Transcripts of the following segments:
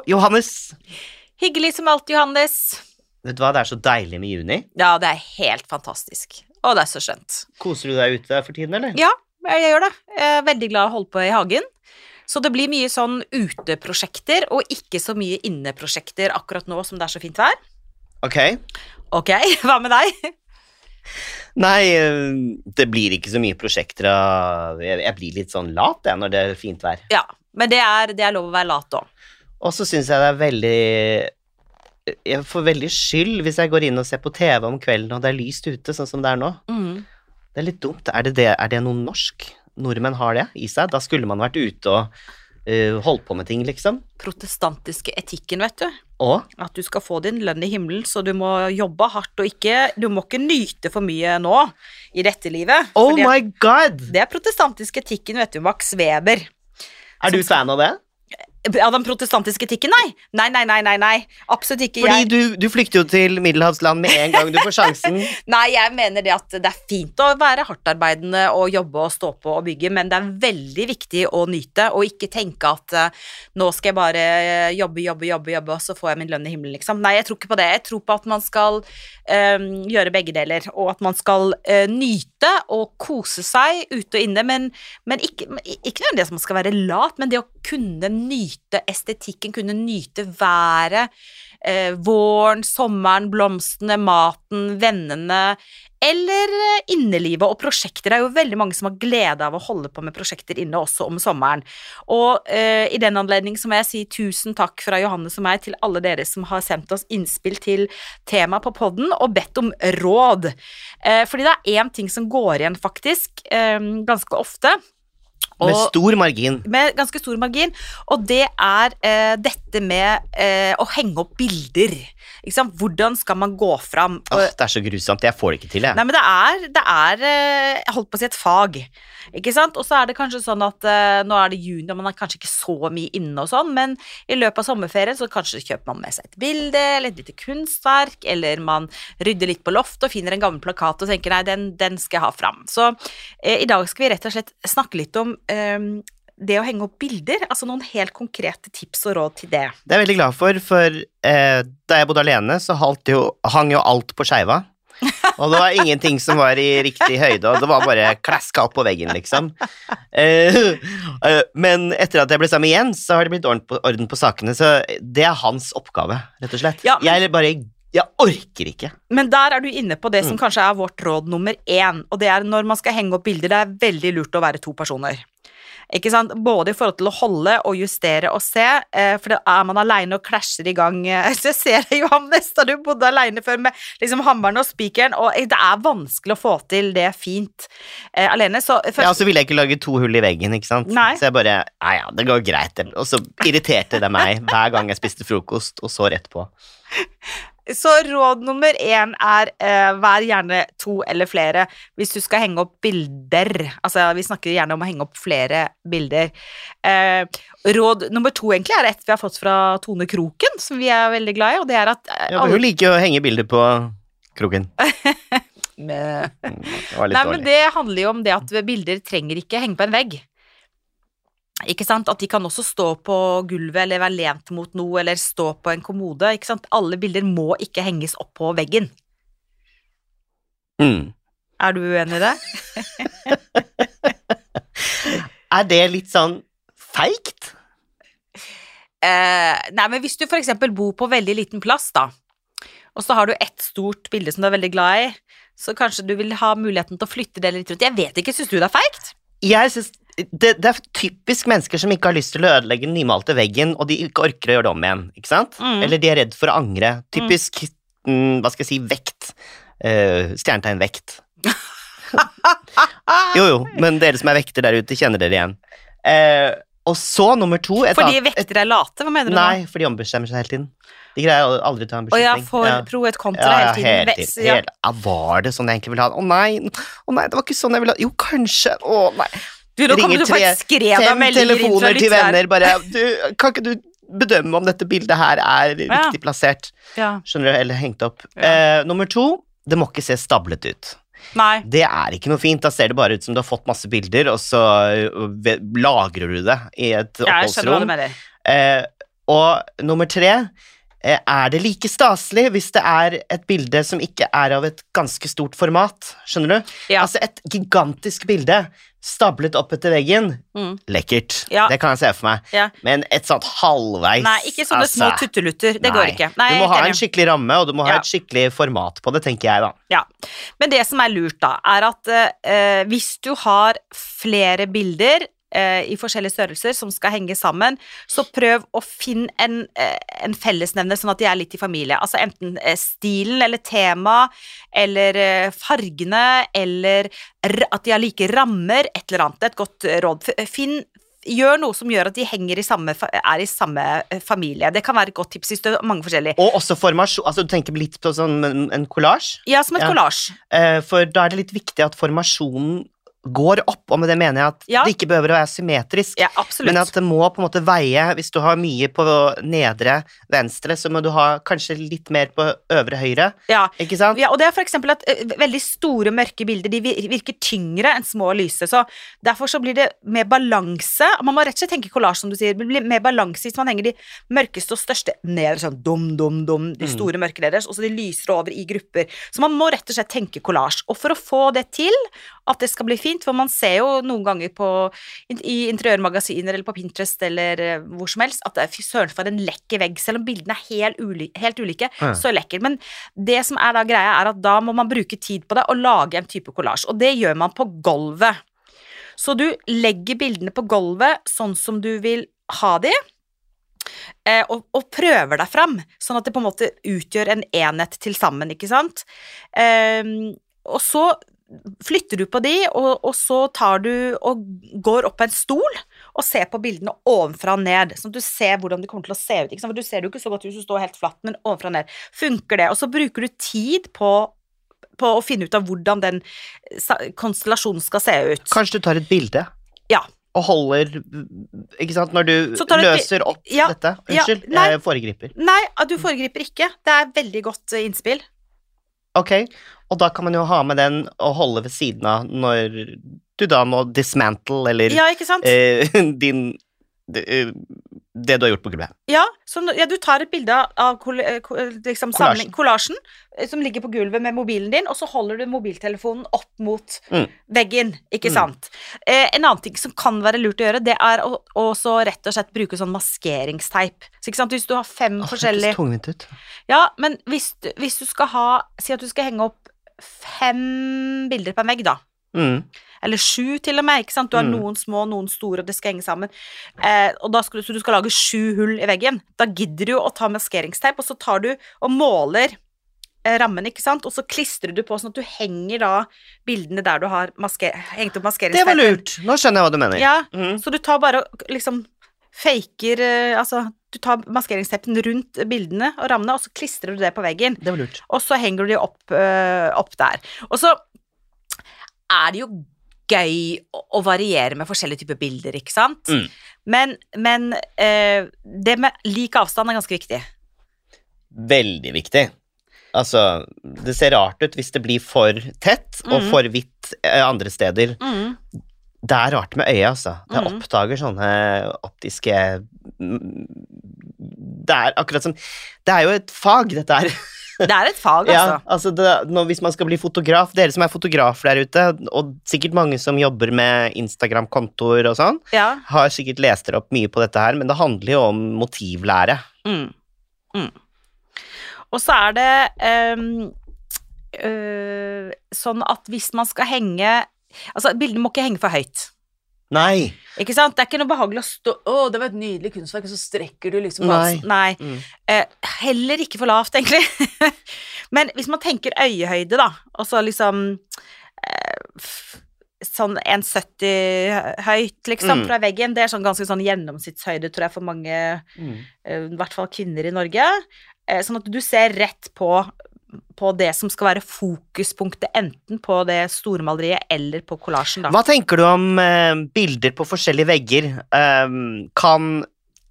Og Johannes! Hyggelig som alltid, Johannes. Vet du hva, det er så deilig med juni. Ja, det er helt fantastisk. Og det er så skjønt. Koser du deg ute for tiden, eller? Ja, jeg gjør det. Jeg er veldig glad i å holde på i hagen. Så det blir mye sånn uteprosjekter, og ikke så mye inneprosjekter akkurat nå som det er så fint vær. Ok. Ok, hva med deg? Nei, øh, det blir ikke så mye prosjekter av jeg blir litt sånn lat jeg, når det er fint vær. Ja, men det er, det er lov å være lat òg. Og så syns jeg det er veldig Jeg får veldig skyld hvis jeg går inn og ser på TV om kvelden og det er lyst ute, sånn som det er nå. Mm. Det er litt dumt. Er det, det, er det noe norsk? Nordmenn har det i seg? Da skulle man vært ute og uh, holdt på med ting, liksom. Protestantiske etikken, vet du. Og At du skal få din lønn i himmelen, så du må jobbe hardt og ikke Du må ikke nyte for mye nå i dette livet. Oh my god! Det er protestantiske etikken, vet du, Max Weber. Er du fan av det? Av den protestantiske etikken, nei. Nei, nei, nei, nei, nei. Absolutt ikke. Fordi Jeg, du, du flykter jo til middelhavsland med en gang du får sjansen. nei, jeg mener det at det er fint å være hardtarbeidende og jobbe og stå på og bygge, men det er veldig viktig å nyte og ikke tenke at uh, nå skal jeg bare eh, jobbe, jobbe, jobbe, jobbe, og så får jeg min lønn i himmelen, liksom. Nei, jeg tror ikke på det. Jeg tror på at man skal um, gjøre begge deler, og at man skal uh, nyte og kose seg ute og inne, men, men ikke, ikke nødvendigvis at man skal være lat, men det å kunne nyte estetikken, kunne nyte været, eh, våren, sommeren, blomstene, maten, vennene, eller eh, innelivet og prosjekter. Det er jo veldig mange som har glede av å holde på med prosjekter inne også om sommeren. Og eh, i den anledning så må jeg si tusen takk fra Johannes og meg til alle dere som har sendt oss innspill til tema på podden og bedt om råd. Eh, fordi det er én ting som går igjen, faktisk, eh, ganske ofte. Med stor margin. med ganske stor margin, og det er eh, dette med eh, å henge opp bilder. Ikke sant? Hvordan skal man gå fram? Åh, det er så grusomt. Jeg får det ikke til, jeg. Nei, men det er, det er eh, jeg holdt på å si et fag, ikke sant? Og så er det kanskje sånn at eh, nå er det juni, og man er kanskje ikke så mye inne og sånn, men i løpet av sommerferien så kanskje kjøper man med seg et bilde, eller et lite kunstverk, eller man rydder litt på loftet og finner en gammel plakat og tenker nei, den, den skal jeg ha fram. Så eh, i dag skal vi rett og slett snakke litt om eh, det å henge opp bilder, altså noen helt konkrete tips og råd til det. Det er jeg veldig glad for, for eh, da jeg bodde alene, så jo, hang jo alt på skeiva. Og det var ingenting som var i riktig høyde, og det var bare klaska opp på veggen, liksom. Eh, eh, men etter at jeg ble sammen Jens, så har det blitt orden på, orden på sakene, så det er hans oppgave, rett og slett. Ja, men- Jeg bare Jeg orker ikke. Men der er du inne på det som Mm. kanskje er vårt råd nummer én, og det er når man skal henge opp bilder, det er veldig lurt å være to personer. Ikke sant? Både i forhold til å holde og justere og se, eh, for da er man aleine og klasjer i gang eh, Så jeg ser det, Johannes, da du bodde aleine før med liksom hammeren og spikeren, og det er vanskelig å få til det fint eh, alene. Så først, Ja, så ville jeg ikke lage to hull i veggen, ikke sant. Nei. Så jeg bare Ja, ja, det går greit. Og så irriterte det meg hver gang jeg spiste frokost, og så rett på. Så råd nummer én er eh, vær gjerne to eller flere hvis du skal henge opp bilder. Altså, vi snakker gjerne om å henge opp flere bilder. Eh, råd nummer to egentlig er et vi har fått fra Tone Kroken, som vi er veldig glad i, og det er at eh, Ja, hun liker jo å henge bilder på kroken. Med- Mm, Det var litt Nei, men det handler jo om det at bilder trenger ikke henge på en vegg. Ikke sant? At de kan også stå på gulvet eller være lent mot noe eller stå på en kommode. Ikke sant? Alle bilder må ikke henges opp på veggen. Mm. Er du uenig i det? Er det litt sånn feigt? Eh, nei, men hvis du for eksempel bor på veldig liten plass, da, og så har du ett stort bilde som du er veldig glad i, så kanskje du vil ha muligheten til å flytte det litt rundt. Jeg vet ikke, syns du det er feigt? Jeg synes det, det er typisk mennesker som ikke har lyst til å ødelegge den nymalte veggen, og de ikke orker å gjøre det om igjen, ikke sant? Mm. Eller de er redd for å angre. Typisk, mm, hva skal jeg si, vekt. Uh, stjernetegn vekt. Jo, jo, men dere som er vekter der ute, kjenner dere igjen. Uh, og så nummer to Fordi vekter vektere er late? Hva mener du? Nei, for de ombestemmer seg hele tiden. De greier aldri å ta en Å ja, for Ja. pro et kontra Ja, ja, hele tiden. hele tiden. Hele, ja, var det sånn jeg egentlig ville ha det? Å nei, å nei, det var ikke sånn jeg ville ha det. Jo, kanskje. Å nei. Du, nå Ringer tre, fem telefoner til venner, bare du, Kan ikke du bedømme om dette bildet her er riktig plassert? Ja. Skjønner du? Eller hengt opp. Eh, nummer to, det må ikke se stablet ut. Nei. Det er ikke noe fint. Da ser det bare ut som du har fått masse bilder, og så øh, lagrer du det i et Jeg skjønner hva du oppholdsrom. mener. Eh, og nummer tre eh, er det like staselig hvis det er et bilde som ikke er av et ganske stort format? Skjønner du? Ja. Altså et gigantisk bilde stablet opp etter veggen. Mm. Lekkert. Ja. Det kan jeg se for meg. Ja. Men et sånt halvveis Nei, ikke sånne små altså, tuttelutter. Det nei. går ikke. Nei, du må ha en skikkelig ramme, og du må ha et skikkelig format på det, tenker jeg da. Ja. Men det som er lurt, da, er at uh, hvis du har flere bilder eh, i forskjellige størrelser som skal henge sammen, så prøv å finne en, eh, en fellesnevner, sånn at de er litt i familie. Altså enten eh, stilen eller tema, eller fargene, eller at de har like rammer, et eller annet. Et godt råd. Finn Gjør noe som gjør at de henger i samme, er i samme familie. Det kan være et godt tips det er mange forskjellige. Og også formasjon, altså du tenker litt på sånn en, kollasj? collage, Ja, som et Ja. kollasj. for da er det litt viktig at formasjonen går opp, og med det mener jeg at Ja. det ikke behøver å være symmetrisk. Ja. Men at det må på en måte veie Hvis du har mye på nedre venstre, så må du ha kanskje litt mer på øvre høyre. ja. Ikke sant? Ja, og det er eksempel at eh, veldig store, mørke bilder de virker tyngre enn små og lyse, så derfor så blir det mer balanse. Man må rett og slett tenke kollasj, som du sier. Det blir mer balanse hvis man henger de mørkeste og største nederst, sånn dum, dum, dum, de Mm. store mørke nederst, og så de lysere over i grupper. Så man må rett og slett tenke kollasj. Og for å få det til, at det skal bli fint, for man ser jo noen ganger på, i interiørmagasiner eller på Pinterest eller eh, hvor som helst, at det er søren for en lekker vegg, selv om bildene er helt, uli helt ulike, Ja. så lekker. Men det som er da greia, er at da må man bruke tid på det og lage en type kollasj, og det gjør man på gulvet. Så du legger bildene på gulvet sånn som du vil ha de, eh, og, og prøver deg fram, sånn at det på en måte utgjør en enhet til sammen, ikke sant? Um, og så flytter du på de, og, og så tar du og går opp på en stol og ser på bildene ovenfra og ned, sånn at du ser hvordan det kommer til å se ut. For du ser det jo ikke så godt hvis du står helt flatt, men ovenfra og ned. Funker det? Og så bruker du tid på, på å finne ut av hvordan den konstellasjonen skal se ut. Kanskje du tar et bilde? Ja. Og holder Ikke sant, når du løser opp Ja, dette ja, Unnskyld, nei. jeg foregriper. Nei, du foregriper ikke. Det er veldig godt eh, innspill. Ok, og da kan man jo ha med den og holde ved siden av når du da må dismantle, eller Ja, ikke sant? eh, din det, eh, du har gjort på gulvet. Ja, så ja, du tar et bilde av kol, eh, liksom, Kollasjen. samling- kollasjen eh, som ligger på gulvet med mobilen din, og så holder du mobiltelefonen opp mot Mm. veggen, ikke Mm. sant. Eh, en annen ting som kan være lurt å gjøre, det er å også rett og slett bruke sånn maskeringsteip. Så ikke sant, hvis du har fem det forskjellige tungvint ut. Ja, men hvis, du- hvis du skal ha Si at du skal henge opp fem bilder på en vegg, da. Mm. Eller sju, til og med. ikke sant? Du har Mm. noen små, noen store, og det skal henge sammen. Eh, og da skal du, så du skal lage sju hull i veggen. Da gidder du å ta maskeringsteip, og så tar du og måler eh, rammen, ikke sant? Og så klistrer du på sånn at du henger da bildene der du har hengt opp Det var lurt! Nå skjønner jeg hva du mener. Ja, Mm. så du tar bare liksom faker eh, Altså, du tar maskeringsteppen rundt bildene og rammene, og så klistrer du det på veggen. Det var lurt. Og så henger du de opp, øh, opp der. Og så er det jo gøy å, variere med forskjellige typer bilder, ikke sant? Mm. Men, men øh, det med lik avstand er ganske viktig. Veldig viktig. Altså, det ser rart ut hvis det blir for tett og Mhm. for hvitt eh, andre steder. Det er rart med øyet, altså. Det mm. oppdager sånne optiske Det er akkurat som Det er jo et fag, dette her. Det er et fag, altså. Ja, altså. altså det, når, hvis man skal bli fotograf, dere som er fotografer der ute, og sikkert mange som jobber med Instagram-kontoer og sånn, Ja. har sikkert lest dere opp mye på dette her, men det handler jo om motivlære. Mm. Mm. Og så er det um, øh, sånn at hvis man skal henge Altså, bildene må ikke henge for høyt. Nei! Ikke sant? Det er ikke noe behagelig å stå Å, det var et nydelig kunstverk, og så strekker du liksom halsen. Nei. Nei. Mm. Eh, heller ikke for lavt, egentlig. Men hvis man tenker øyehøyde, da, og så liksom eh, Sånn 1,70 høyt, liksom, Mm. fra veggen. Det er sånn ganske sånn gjennomsnittshøyde, tror jeg, for mange, Mm. eh, i hvert fall kvinner i Norge. Eh, sånn at du ser rett på, på det som skal være fokuspunktet, enten på det stormaleriet eller på kollasjen, da. Hva tenker du om eh, bilder på forskjellige vegger? Um, kan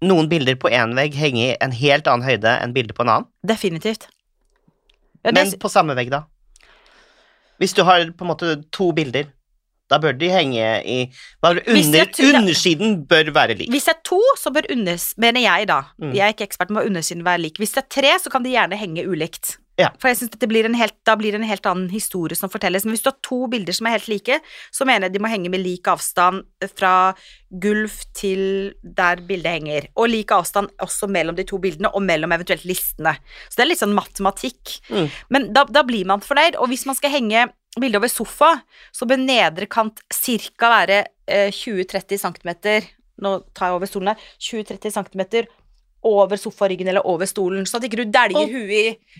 noen bilder på én vegg henge i en helt annen høyde enn bilder på en annen? Definitivt. Ja, det, Men på samme vegg, da? Hvis du har på en måte to bilder, da bør de henge i under, Undersiden bør være lik. Hvis det er to, så bør unders... Mener jeg, da. Mm. Jeg er ikke ekspert, på undersiden være lik. Hvis det er tre, så kan de gjerne henge ulikt. Ja. For jeg synes blir helt, da blir det en helt annen historie som fortelles. Men hvis du har to bilder som er helt like, så mener jeg de må henge med lik avstand fra gulv til der bildet henger. Og lik avstand også mellom de to bildene, og mellom eventuelt listene. Så det er litt sånn matematikk. Mm. Men da, da blir man fornøyd. Og hvis man skal henge bilde over sofa, så bør nedre kant cirka være eh, 20-30 cm Nå tar jeg over stolen her. 20-30 cm over sofaryggen eller over stolen, sånn at ikke du dæljer Å. huet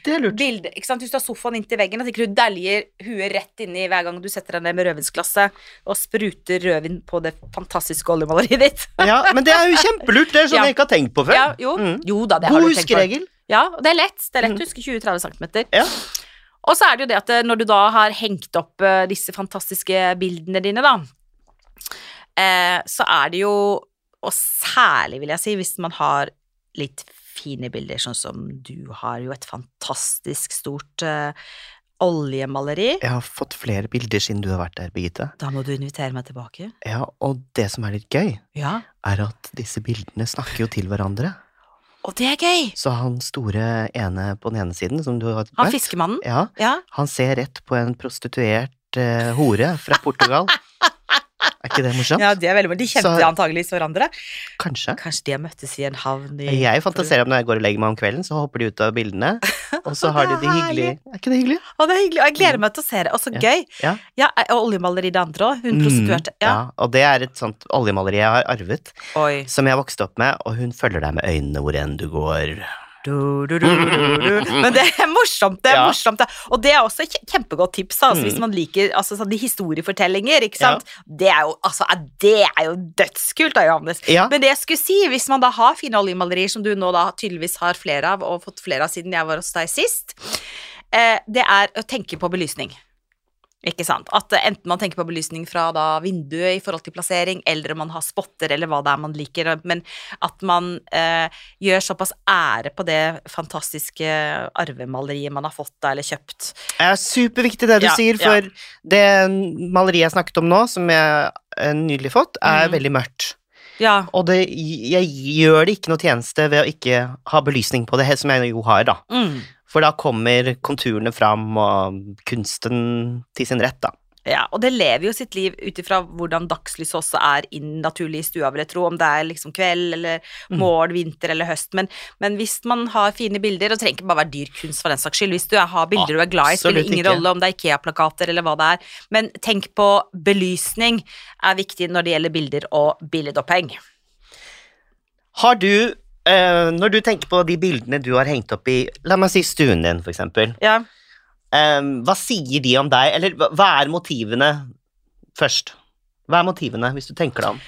i bildet. Ikke sant? Hvis du har sofaen inntil veggen, at ikke du dæljer huet rett inni hver gang du setter deg ned med rødvinsglasset og spruter rødvin på det fantastiske oljemaleriet ditt. Ja, men det er jo kjempelurt. Det er sånn Ja. jeg ikke har tenkt på før. Ja, jo, Mm. jo da, det har God du tenkt på. Ja, og det er lett. Det er lett Mm. å huske 20-30 cm. Ja. Og så er det jo det at eh, når du da har hengt opp eh, disse fantastiske bildene dine, da, eh, så er det jo, og særlig vil jeg si, hvis man har litt fine bilder, sånn som du har jo et fantastisk stort uh, oljemaleri. Jeg har fått flere bilder siden du har vært der, Birgitte. Da må du invitere meg tilbake. Ja, og det som er litt gøy, Ja, er at disse bildene snakker jo til hverandre. og det er gøy! Så han store ene på den ene siden, som du har Han fiskemannen. ja, Ja. han ser rett på en prostituert uh, hore fra Portugal. er ikke det morsomt? ja, det er veldig De kjente Så- antageligvis hverandre. Kanskje. Kanskje de har møttes i en havn i Jeg fantaserer om når jeg går og legger meg om kvelden, så hopper de ut av bildene, og så har de det hyggelig. Er ikke det hyggelig? Å, det er hyggelig. Og jeg gleder meg til å se det. Og så Ja. gøy. Ja. Ja, og oljemaleri det andre òg. Hun prostituerte. Mm, Ja. ja, og det er et sånt oljemaleri jeg har arvet, Oi. som jeg vokste opp med, og hun følger deg med øynene hvor enn du går. Du, du, du. Men det er morsomt, det er Ja. morsomt. Og det er også et kjempegodt tips, altså, Mm. hvis man liker altså, sånne de historiefortellinger, ikke sant. Det er jo, altså, det er jo dødskult da, Johannes. Ja, Men det jeg skulle si, hvis man da har fine oljemalerier, som du nå da tydeligvis har flere av, og fått flere av siden jeg var hos deg sist, eh, det er å tenke på belysning. Ikke sant? At eh, enten man tenker på belysning fra da vinduet i forhold til plassering, eller om man har spotter, eller hva det er man liker, men at man eh, gjør såpass ære på det fantastiske arvemaleriet man har fått da, eller kjøpt. det er superviktig det du Ja, sier, ja. for det maleriet jeg snakket om nå, som jeg har nylig fått, er Mm. veldig mørkt. Ja, Og det, jeg gjør det ikke noe tjeneste ved å ikke ha belysning på det, som jeg jo har, da. mm. For da kommer konturene fram, og kunsten til sin rett, da. Ja, og det lever jo sitt liv ut ifra hvordan dagslyset også er inn naturlig i stua, vil jeg tro, om det er liksom kveld eller Mm. morgen, vinter eller høst, men, men hvis man har fine bilder, og det trenger ikke bare være dyr kunst for den saks skyld, hvis du har bilder du er glad i, spiller ingen ikke. rolle om det er Ikea-plakater eller hva det er, men tenk på belysning er viktig når det gjelder bilder og billedoppheng. Har du, eh, når du tenker på de bildene du har hengt opp i, la meg si stuen din, for eksempel, Ja, um, hva sier de om deg, eller hva- er motivene først? Hva er motivene, hvis du tenker deg om?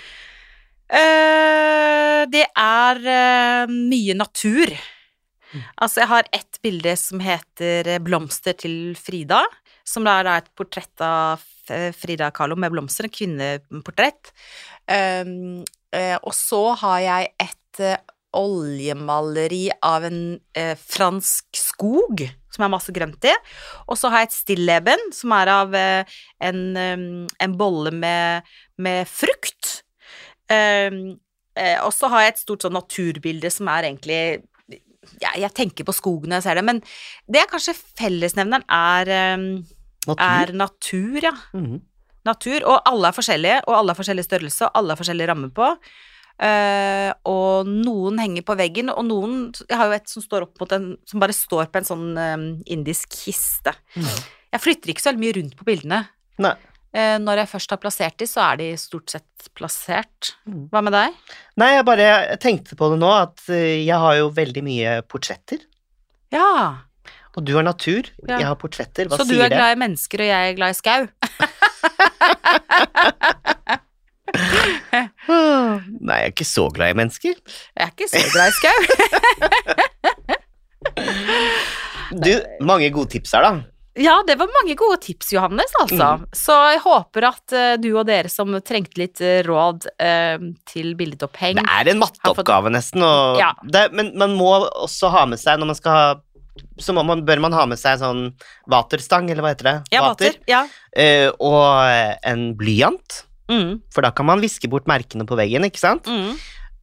Uh, det er uh, mye natur. Mm. Altså, jeg har ett bilde som heter 'Blomster til Frida', som er da et portrett av Frida Kahlo med blomster, et kvinneportrett. Um, og så har jeg et oljemaleri av en eh, fransk skog, som er masse grønt i. Og så har jeg et stilleben, som er av eh, en, um, en bolle med, med frukt. Um, eh, og så har jeg et stort sånn naturbilde som er egentlig ja, Jeg tenker på skogen når jeg ser det, men det er kanskje fellesnevneren er, um, Natur? er natur, ja. Mhm. Natur. Og alle er forskjellige, og alle har forskjellig størrelse, og alle har forskjellig ramme på. Eh, og noen henger på veggen, og noen Jeg har jo et som står opp mot en Som bare står på en sånn em, indisk kiste. Mhm. Jeg flytter ikke så veldig mye rundt på bildene. Nei. Eh, når jeg først har plassert de, så er de stort sett plassert. Mhm. Hva med deg? Nei, jeg bare tenkte på det nå, at eh, jeg har jo veldig mye portretter, Ja, og du har natur, Ja. jeg har portretter, hva så du er det? glad i mennesker, og jeg er glad i skau? Nei, jeg er ikke så glad i mennesker. Jeg er ikke så glad i skau. Du, mange gode tips her, da. Ja, det var mange gode tips, Johannes, altså. Mm. Så jeg håper at uh, du og dere som trengte litt uh, råd uh, til billedoppheng Det er en matteoppgave, nesten, og Ja. det, men man må også ha med seg, når man skal ha så man, bør man ha med seg sånn vaterstang, eller hva heter det? Ja, vater. Ja. Eh, og en blyant, Mm, for da kan man viske bort merkene på veggen, ikke sant? mm.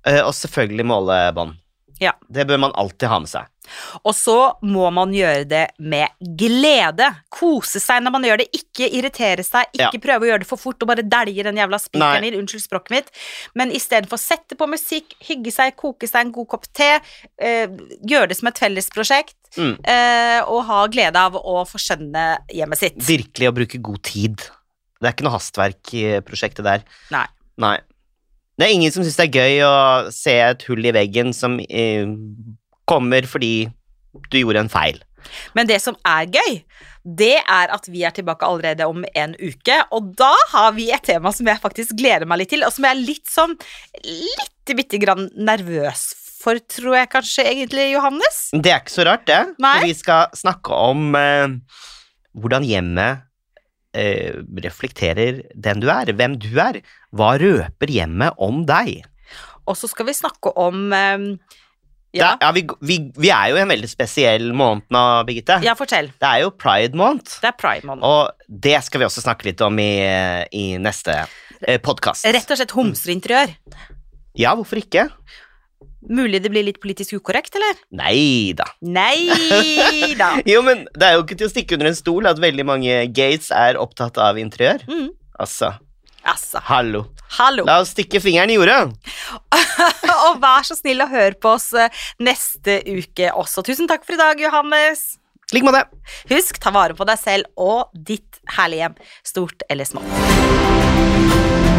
Uh, og selvfølgelig målebånd. Ja. Det bør man alltid ha med seg. Og så må man gjøre det med glede. Kose seg når man gjør det. Ikke irritere seg, ikke prøve å gjøre det for fort og bare dælje den jævla spikeren inn. Unnskyld språket mitt. Men istedenfor sette på musikk, hygge seg, koke seg en god kopp te, eh, gjøre det som et fellesprosjekt, Mm. eh, og ha glede av å forskjønne hjemmet sitt. Virkelig å bruke god tid. Det er ikke noe hastverk i prosjektet der. Nei. Nei. Det er ingen som syns det er gøy å se et hull i veggen som eh, kommer fordi du gjorde en feil. Men det som er gøy, det er at vi er tilbake allerede om en uke, og da har vi et tema som jeg faktisk gleder meg litt til, og som jeg er litt sånn litt bitte grann nervøs for, tror jeg kanskje egentlig, Johannes. Det er ikke så rart, det. Nei. For vi skal snakke om eh, hvordan hjemmet eh, reflekterer den du er, hvem du er. Hva røper hjemmet om deg? Og så skal vi snakke om eh, ja, er- ja vi, vi, vi er jo i en veldig spesiell måned nå, Birgitte. ja, fortell. Det er jo pride-måned. Det er pride-måned. Og det skal vi også snakke litt om i, i neste eh, podkast. Rett og slett homserinteriør. Ja, hvorfor ikke? Mulig det blir litt politisk ukorrekt, eller? Nei da. Nei da. Jo, men det er jo ikke til å stikke under en stol at veldig mange gates er opptatt av interiør. Mm. Altså, Altså, hallo. hallo. La oss stikke fingeren i jorda. Og vær så snill å høre på oss eh, neste uke også. Tusen takk for i dag, Johannes. Slik må det. Husk, ta vare på deg selv og ditt herlige hjem, stort eller smått.